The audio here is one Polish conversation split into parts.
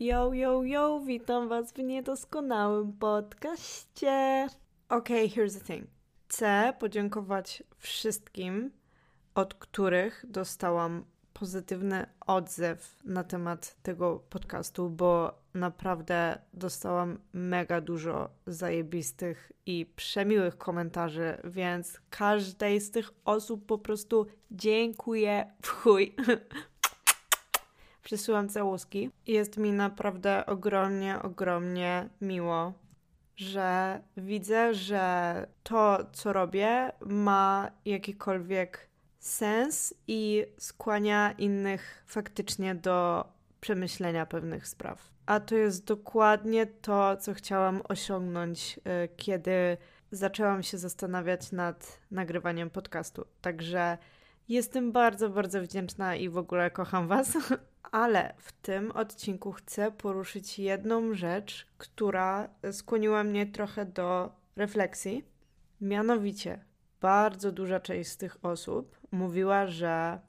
Yo, yo, yo, witam Was w niedoskonałym podcaście. Okay, here's the thing. Chcę podziękować wszystkim, od których dostałam pozytywny odzew na temat tego podcastu, bo naprawdę dostałam mega dużo zajebistych i przemiłych komentarzy, więc każdej z tych osób po prostu dziękuję w chuj. Przysyłam całuski. Jest mi naprawdę ogromnie, ogromnie miło, że widzę, że to, co robię, ma jakikolwiek sens i skłania innych faktycznie do przemyślenia pewnych spraw. A to jest dokładnie to, co chciałam osiągnąć, y, kiedy zaczęłam się zastanawiać nad nagrywaniem podcastu. Także jestem bardzo, bardzo wdzięczna i w ogóle kocham Was. Ale w tym odcinku chcę poruszyć jedną rzecz, która skłoniła mnie trochę do refleksji. Mianowicie, bardzo duża część z tych osób mówiła, że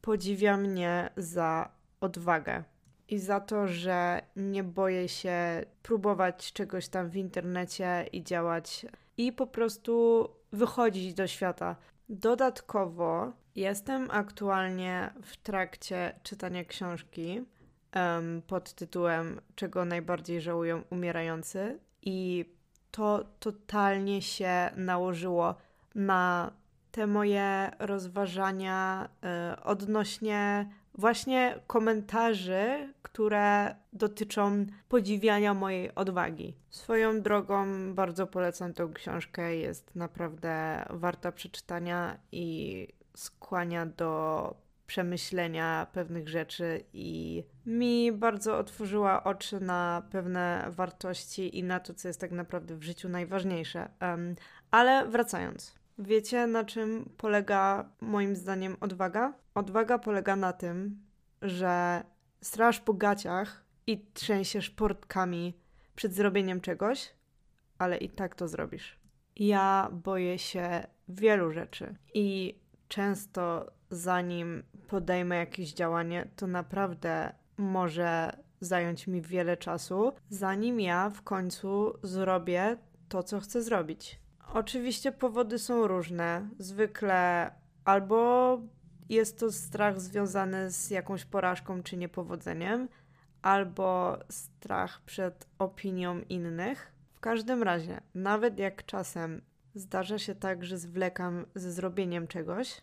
podziwia mnie za odwagę i za to, że nie boję się próbować czegoś tam w internecie i działać i po prostu wychodzić do świata. Dodatkowo jestem aktualnie w trakcie czytania książki um, pod tytułem Czego najbardziej żałują umierający i to totalnie się nałożyło na te moje rozważania y, odnośnie właśnie komentarzy, które dotyczą podziwiania mojej odwagi. Swoją drogą bardzo polecam tę książkę, jest naprawdę warta przeczytania i skłania do przemyślenia pewnych rzeczy i mi bardzo otworzyła oczy na pewne wartości i na to, co jest tak naprawdę w życiu najważniejsze. Um, ale wracając. Wiecie, na czym polega moim zdaniem odwaga? Odwaga polega na tym, że straż po gaciach i trzęsiesz portkami przed zrobieniem czegoś, ale i tak to zrobisz. Ja boję się wielu rzeczy i często zanim podejmę jakieś działanie, to naprawdę może zająć mi wiele czasu, zanim ja w końcu zrobię to, co chcę zrobić. Oczywiście powody są różne. Zwykle albo jest to strach związany z jakąś porażką czy niepowodzeniem, albo strach przed opinią innych. W każdym razie, nawet jak czasem zdarza się tak, że zwlekam ze zrobieniem czegoś,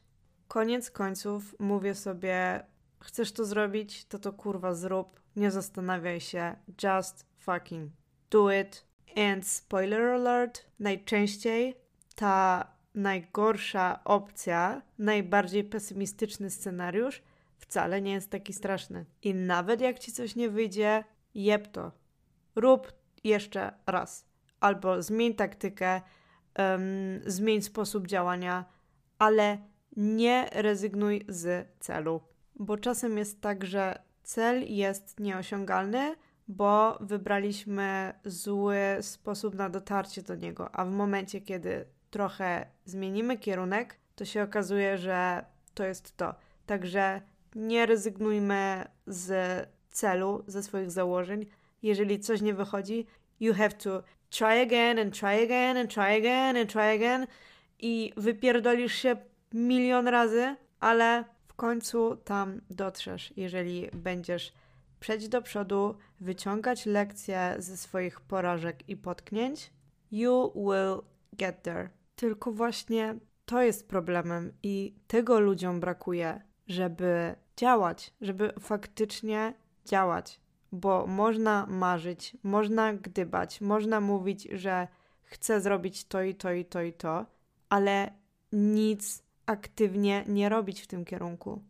koniec końców mówię sobie: Chcesz to zrobić, to to kurwa zrób, nie zastanawiaj się, just fucking do it. And spoiler alert, najczęściej ta najgorsza opcja, najbardziej pesymistyczny scenariusz wcale nie jest taki straszny. I nawet jak ci coś nie wyjdzie, jeb to. Rób jeszcze raz. Albo zmień taktykę, um, zmień sposób działania, ale nie rezygnuj z celu. Bo czasem jest tak, że cel jest nieosiągalny, bo wybraliśmy zły sposób na dotarcie do niego, a w momencie, kiedy trochę zmienimy kierunek, to się okazuje, że to jest to. Także nie rezygnujmy z celu, ze swoich założeń. Jeżeli coś nie wychodzi, you have to try again and try again and try again and try again i wypierdolisz się milion razy, ale w końcu tam dotrzesz, jeżeli będziesz przejść do przodu, wyciągać lekcje ze swoich porażek i potknięć. You will get there. Tylko właśnie to jest problemem i tego ludziom brakuje, żeby działać, żeby faktycznie działać. Bo można marzyć, można gdybać, można mówić, że chcę zrobić to i to i to i to, ale nic aktywnie nie robić w tym kierunku.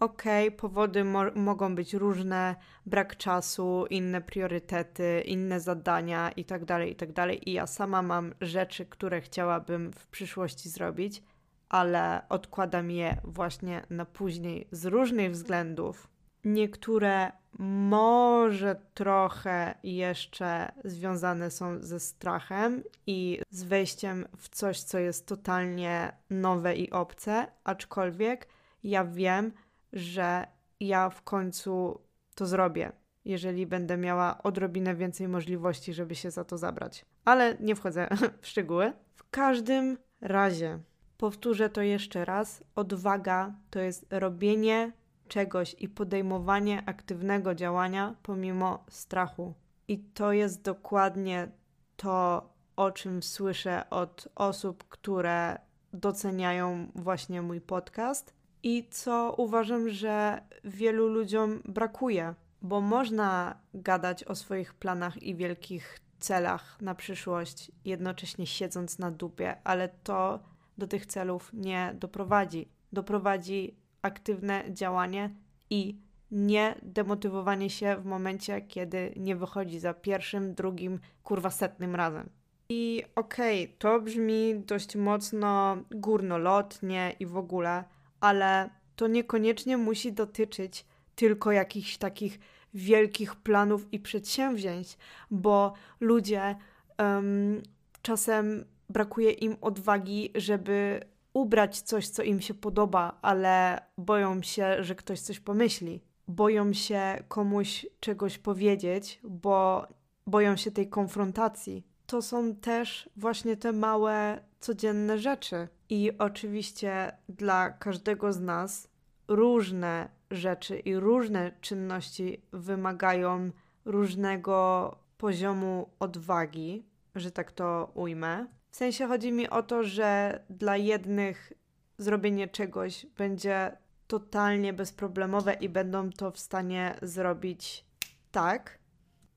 Okej, okay, powody mo mogą być różne, brak czasu, inne priorytety, inne zadania itd., tak itd. Tak I ja sama mam rzeczy, które chciałabym w przyszłości zrobić, ale odkładam je właśnie na później z różnych względów. Niektóre może trochę jeszcze związane są ze strachem i z wejściem w coś, co jest totalnie nowe i obce, aczkolwiek ja wiem, że ja w końcu to zrobię. jeżeli będę miała odrobinę więcej możliwości, żeby się za to zabrać. Ale nie wchodzę w szczegóły. W każdym razie, powtórzę to jeszcze raz: odwaga to jest robienie czegoś i podejmowanie aktywnego działania pomimo strachu. I to jest dokładnie to, o czym słyszę od osób, które doceniają właśnie mój podcast i co uważam, że wielu ludziom brakuje, bo można gadać o swoich planach i wielkich celach na przyszłość, jednocześnie siedząc na dupie, ale to do tych celów nie doprowadzi. Doprowadzi aktywne działanie i nie demotywowanie się w momencie, kiedy nie wychodzi za pierwszym, drugim, kurwa setnym razem. I okej, okay, to brzmi dość mocno górnolotnie i w ogóle, ale to niekoniecznie musi dotyczyć tylko jakichś takich wielkich planów i przedsięwzięć, bo ludzie um, czasem brakuje im odwagi, żeby ubrać coś, co im się podoba, ale boją się, że ktoś coś pomyśli. Boją się komuś czegoś powiedzieć, bo boją się tej konfrontacji. To są też właśnie te małe, codzienne rzeczy. I oczywiście dla każdego z nas różne rzeczy i różne czynności wymagają różnego poziomu odwagi, że tak to ujmę. W sensie chodzi mi o to, że dla jednych zrobienie czegoś będzie totalnie bezproblemowe i będą to w stanie zrobić tak,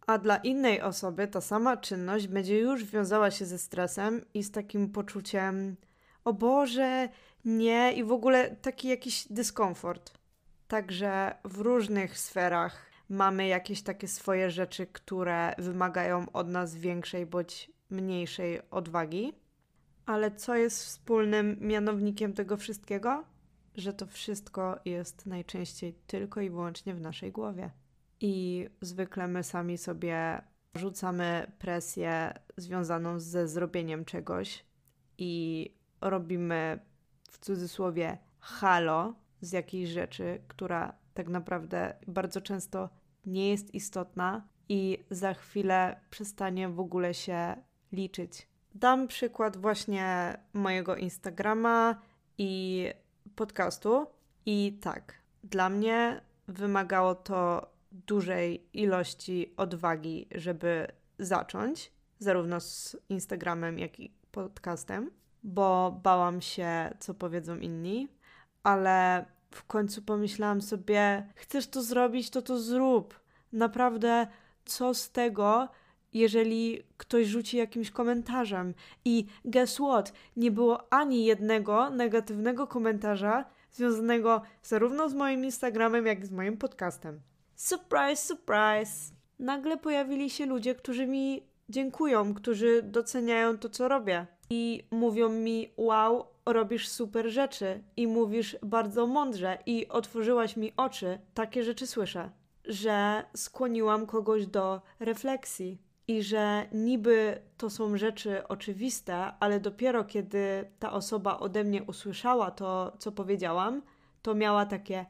a dla innej osoby ta sama czynność będzie już wiązała się ze stresem i z takim poczuciem o Boże, nie i w ogóle taki jakiś dyskomfort. Także w różnych sferach mamy jakieś takie swoje rzeczy, które wymagają od nas większej bądź mniejszej odwagi. Ale co jest wspólnym mianownikiem tego wszystkiego? Że to wszystko jest najczęściej tylko i wyłącznie w naszej głowie. I zwykle my sami sobie rzucamy presję związaną ze zrobieniem czegoś i robimy w cudzysłowie halo z jakiejś rzeczy, która tak naprawdę bardzo często nie jest istotna i za chwilę przestanie w ogóle się liczyć. Dam przykład właśnie mojego Instagrama i podcastu. I tak, dla mnie wymagało to dużej ilości odwagi, żeby zacząć, zarówno z Instagramem, jak i podcastem, bo bałam się, co powiedzą inni, ale w końcu pomyślałam sobie: chcesz to zrobić, to to zrób. Naprawdę, co z tego, jeżeli ktoś rzuci jakimś komentarzem. I guess what? Nie było ani jednego negatywnego komentarza związanego zarówno z moim Instagramem, jak i z moim podcastem. Surprise, surprise! Nagle pojawili się ludzie, którzy mi dziękują, którzy doceniają to, co robię. I mówią mi: Wow, robisz super rzeczy, i mówisz bardzo mądrze, i otworzyłaś mi oczy. Takie rzeczy słyszę, że skłoniłam kogoś do refleksji i że niby to są rzeczy oczywiste, ale dopiero kiedy ta osoba ode mnie usłyszała to, co powiedziałam, to miała takie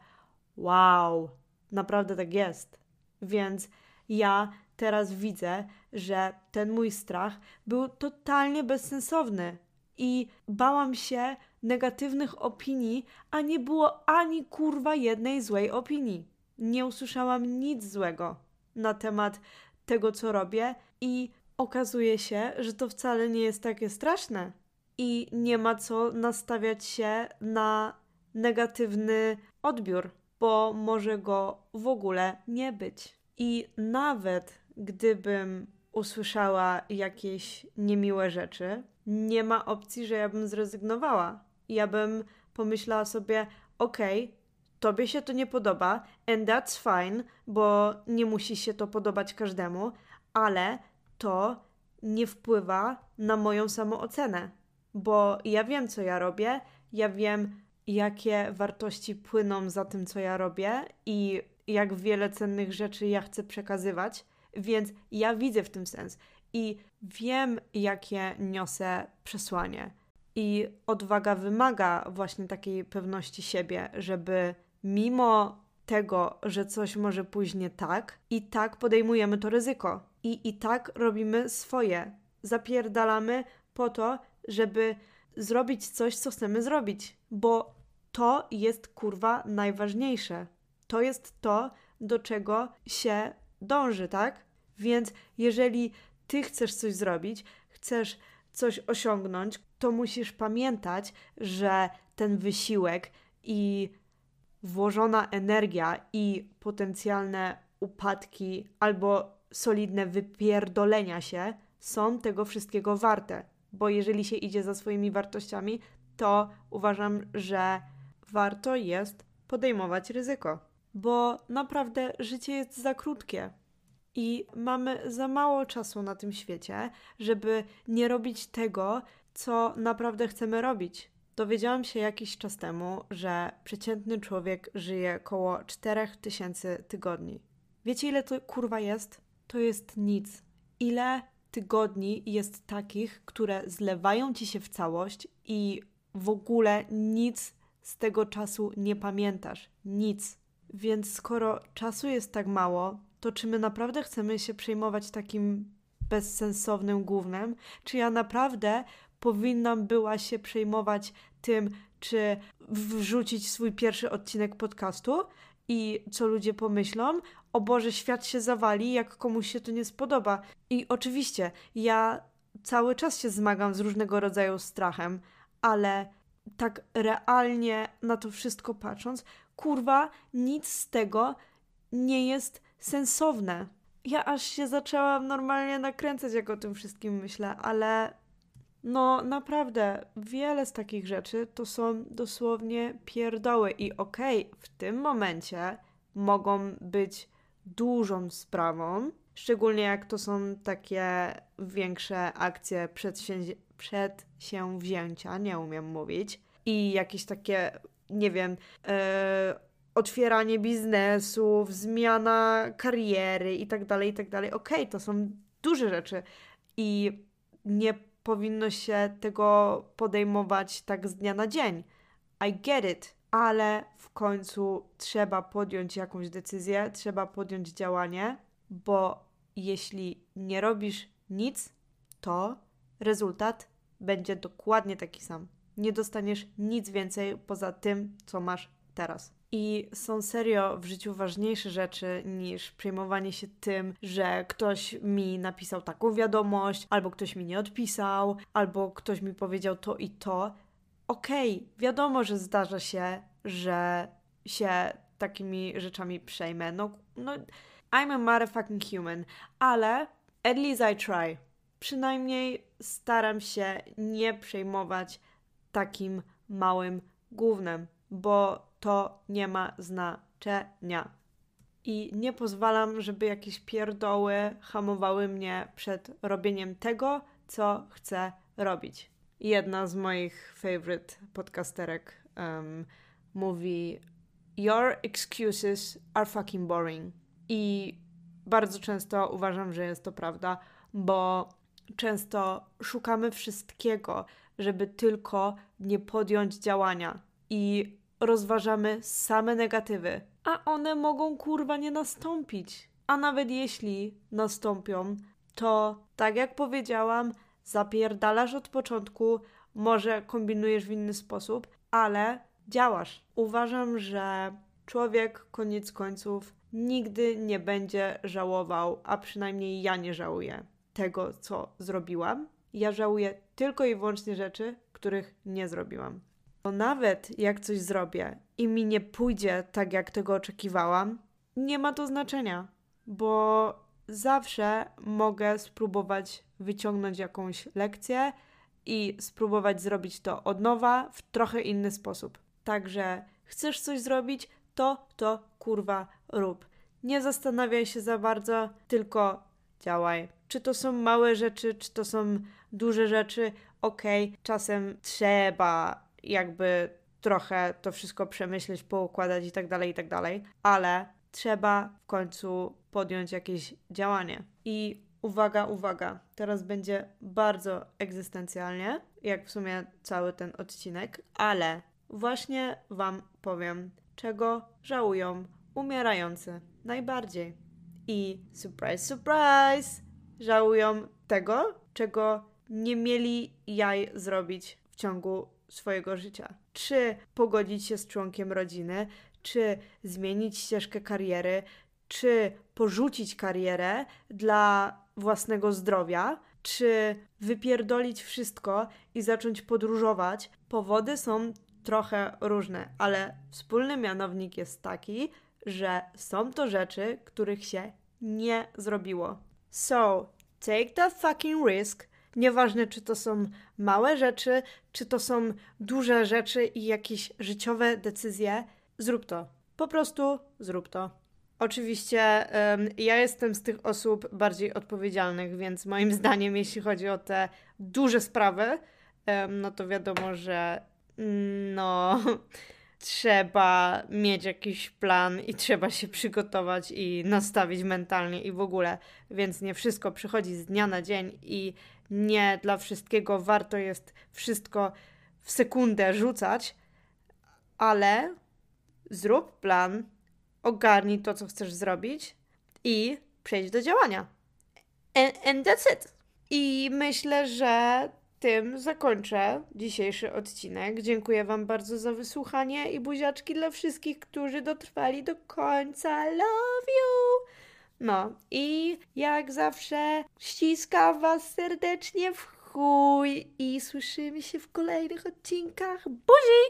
wow, naprawdę tak jest. Więc ja teraz widzę, że ten mój strach był totalnie bezsensowny i bałam się negatywnych opinii, a nie było ani kurwa jednej złej opinii. Nie usłyszałam nic złego na temat tego, co robię, i okazuje się, że to wcale nie jest takie straszne. I nie ma co nastawiać się na negatywny odbiór, bo może go w ogóle nie być. I nawet gdybym usłyszała jakieś niemiłe rzeczy, nie ma opcji, że ja bym zrezygnowała. Ja bym pomyślała sobie, okej, okay, tobie się to nie podoba, and that's fine, bo nie musi się to podobać każdemu, ale to nie wpływa na moją samoocenę, bo ja wiem, co ja robię, ja wiem, jakie wartości płyną za tym, co ja robię i jak wiele cennych rzeczy ja chcę przekazywać, więc ja widzę w tym sens i wiem, jakie niosę przesłanie. I odwaga wymaga właśnie takiej pewności siebie, żeby mimo tego, że coś może pójść nie tak, i tak podejmujemy to ryzyko. I i tak robimy swoje. Zapierdalamy po to, żeby zrobić coś, co chcemy zrobić, bo to jest kurwa najważniejsze. To jest to, do czego się dąży, tak? Więc jeżeli ty chcesz coś zrobić, chcesz coś osiągnąć, to musisz pamiętać, że ten wysiłek i włożona energia i potencjalne upadki albo solidne wypierdolenia się są tego wszystkiego warte. Bo jeżeli się idzie za swoimi wartościami, to uważam, że warto jest podejmować ryzyko. Bo naprawdę życie jest za krótkie. I mamy za mało czasu na tym świecie, żeby nie robić tego, co naprawdę chcemy robić. Dowiedziałam się jakiś czas temu, że przeciętny człowiek żyje około 4000 tygodni. Wiecie, ile to kurwa jest? To jest nic. Ile tygodni jest takich, które zlewają ci się w całość i w ogóle nic z tego czasu nie pamiętasz. Nic. Więc skoro czasu jest tak mało, to czy my naprawdę chcemy się przejmować takim bezsensownym głównym? Czy ja naprawdę powinnam była się przejmować tym, czy wrzucić swój pierwszy odcinek podcastu i co ludzie pomyślą? O Boże, świat się zawali, jak komuś się to nie spodoba. I oczywiście, ja cały czas się zmagam z różnego rodzaju strachem, ale tak realnie na to wszystko patrząc, kurwa, nic z tego nie jest sensowne. Ja aż się zaczęłam normalnie nakręcać, jak o tym wszystkim myślę, ale no naprawdę, wiele z takich rzeczy to są dosłownie pierdoły i okej, okay, w tym momencie mogą być dużą sprawą, szczególnie jak to są takie większe akcje przedsięwzięcia, przedsięwzięcia, nie umiem mówić, i jakieś takie, nie wiem, yy, otwieranie biznesów, zmiana kariery i tak dalej, i tak dalej. Okej, to są duże rzeczy i nie powinno się tego podejmować tak z dnia na dzień. I get it, ale w końcu trzeba podjąć jakąś decyzję, trzeba podjąć działanie, bo jeśli nie robisz nic, to rezultat będzie dokładnie taki sam. Nie dostaniesz nic więcej poza tym, co masz teraz. I są serio w życiu ważniejsze rzeczy niż przejmowanie się tym, że ktoś mi napisał taką wiadomość, albo ktoś mi nie odpisał, albo ktoś mi powiedział to i to. Okej, okay, wiadomo, że zdarza się, że się takimi rzeczami przejmę. No, no, I'm a motherfucking human, ale at least I try. Przynajmniej staram się nie przejmować takim małym głównym, bo to nie ma znaczenia. I nie pozwalam, żeby jakieś pierdoły hamowały mnie przed robieniem tego, co chcę robić. Jedna z moich favorite podcasterek um, mówi: Your excuses are fucking boring. I bardzo często uważam, że jest to prawda, bo często szukamy wszystkiego, żeby tylko nie podjąć działania. I rozważamy same negatywy, a one mogą kurwa nie nastąpić. A nawet jeśli nastąpią, to tak jak powiedziałam, zapierdalasz od początku, może kombinujesz w inny sposób, ale działasz. Uważam, że człowiek koniec końców nigdy nie będzie żałował, a przynajmniej ja nie żałuję tego, co zrobiłam. Ja żałuję tylko i wyłącznie rzeczy, których nie zrobiłam. Bo nawet jak coś zrobię i mi nie pójdzie tak, jak tego oczekiwałam, nie ma to znaczenia, bo zawsze mogę spróbować wyciągnąć jakąś lekcję i spróbować zrobić to od nowa w trochę inny sposób. Także chcesz coś zrobić, to to kurwa rób. Nie zastanawiaj się za bardzo, tylko działaj. Czy to są małe rzeczy, czy to są duże rzeczy, okej, okay, czasem trzeba jakby trochę to wszystko przemyśleć, poukładać i tak dalej, i tak dalej, ale trzeba w końcu podjąć jakieś działanie. I uwaga, uwaga, teraz będzie bardzo egzystencjalnie, jak w sumie cały ten odcinek, ale właśnie Wam powiem, czego żałują umierający. Najbardziej. I surprise, surprise! Żałują tego, czego nie mieli jaj zrobić w ciągu swojego życia. Czy pogodzić się z członkiem rodziny, czy zmienić ścieżkę kariery, czy porzucić karierę dla własnego zdrowia, czy wypierdolić wszystko i zacząć podróżować. Powody są trochę różne, ale wspólny mianownik jest taki, że są to rzeczy, których się nie zrobiło. So, take that fucking risk. Nieważne, czy to są małe rzeczy, czy to są duże rzeczy i jakieś życiowe decyzje, zrób to. Po prostu zrób to. Oczywiście ja jestem z tych osób bardziej odpowiedzialnych, więc moim zdaniem, jeśli chodzi o te duże sprawy, no to wiadomo, że no trzeba mieć jakiś plan i trzeba się przygotować i nastawić mentalnie i w ogóle, więc nie wszystko przychodzi z dnia na dzień i nie dla wszystkiego warto jest wszystko w sekundę rzucać, ale zrób plan, ogarnij to, co chcesz zrobić i przejdź do działania. And, and that's it. I myślę, że tym zakończę dzisiejszy odcinek. Dziękuję Wam bardzo za wysłuchanie i buziaczki dla wszystkich, którzy dotrwali do końca. Love you! No i jak zawsze ściskam Was serdecznie w chuj i słyszymy się w kolejnych odcinkach. Buzi!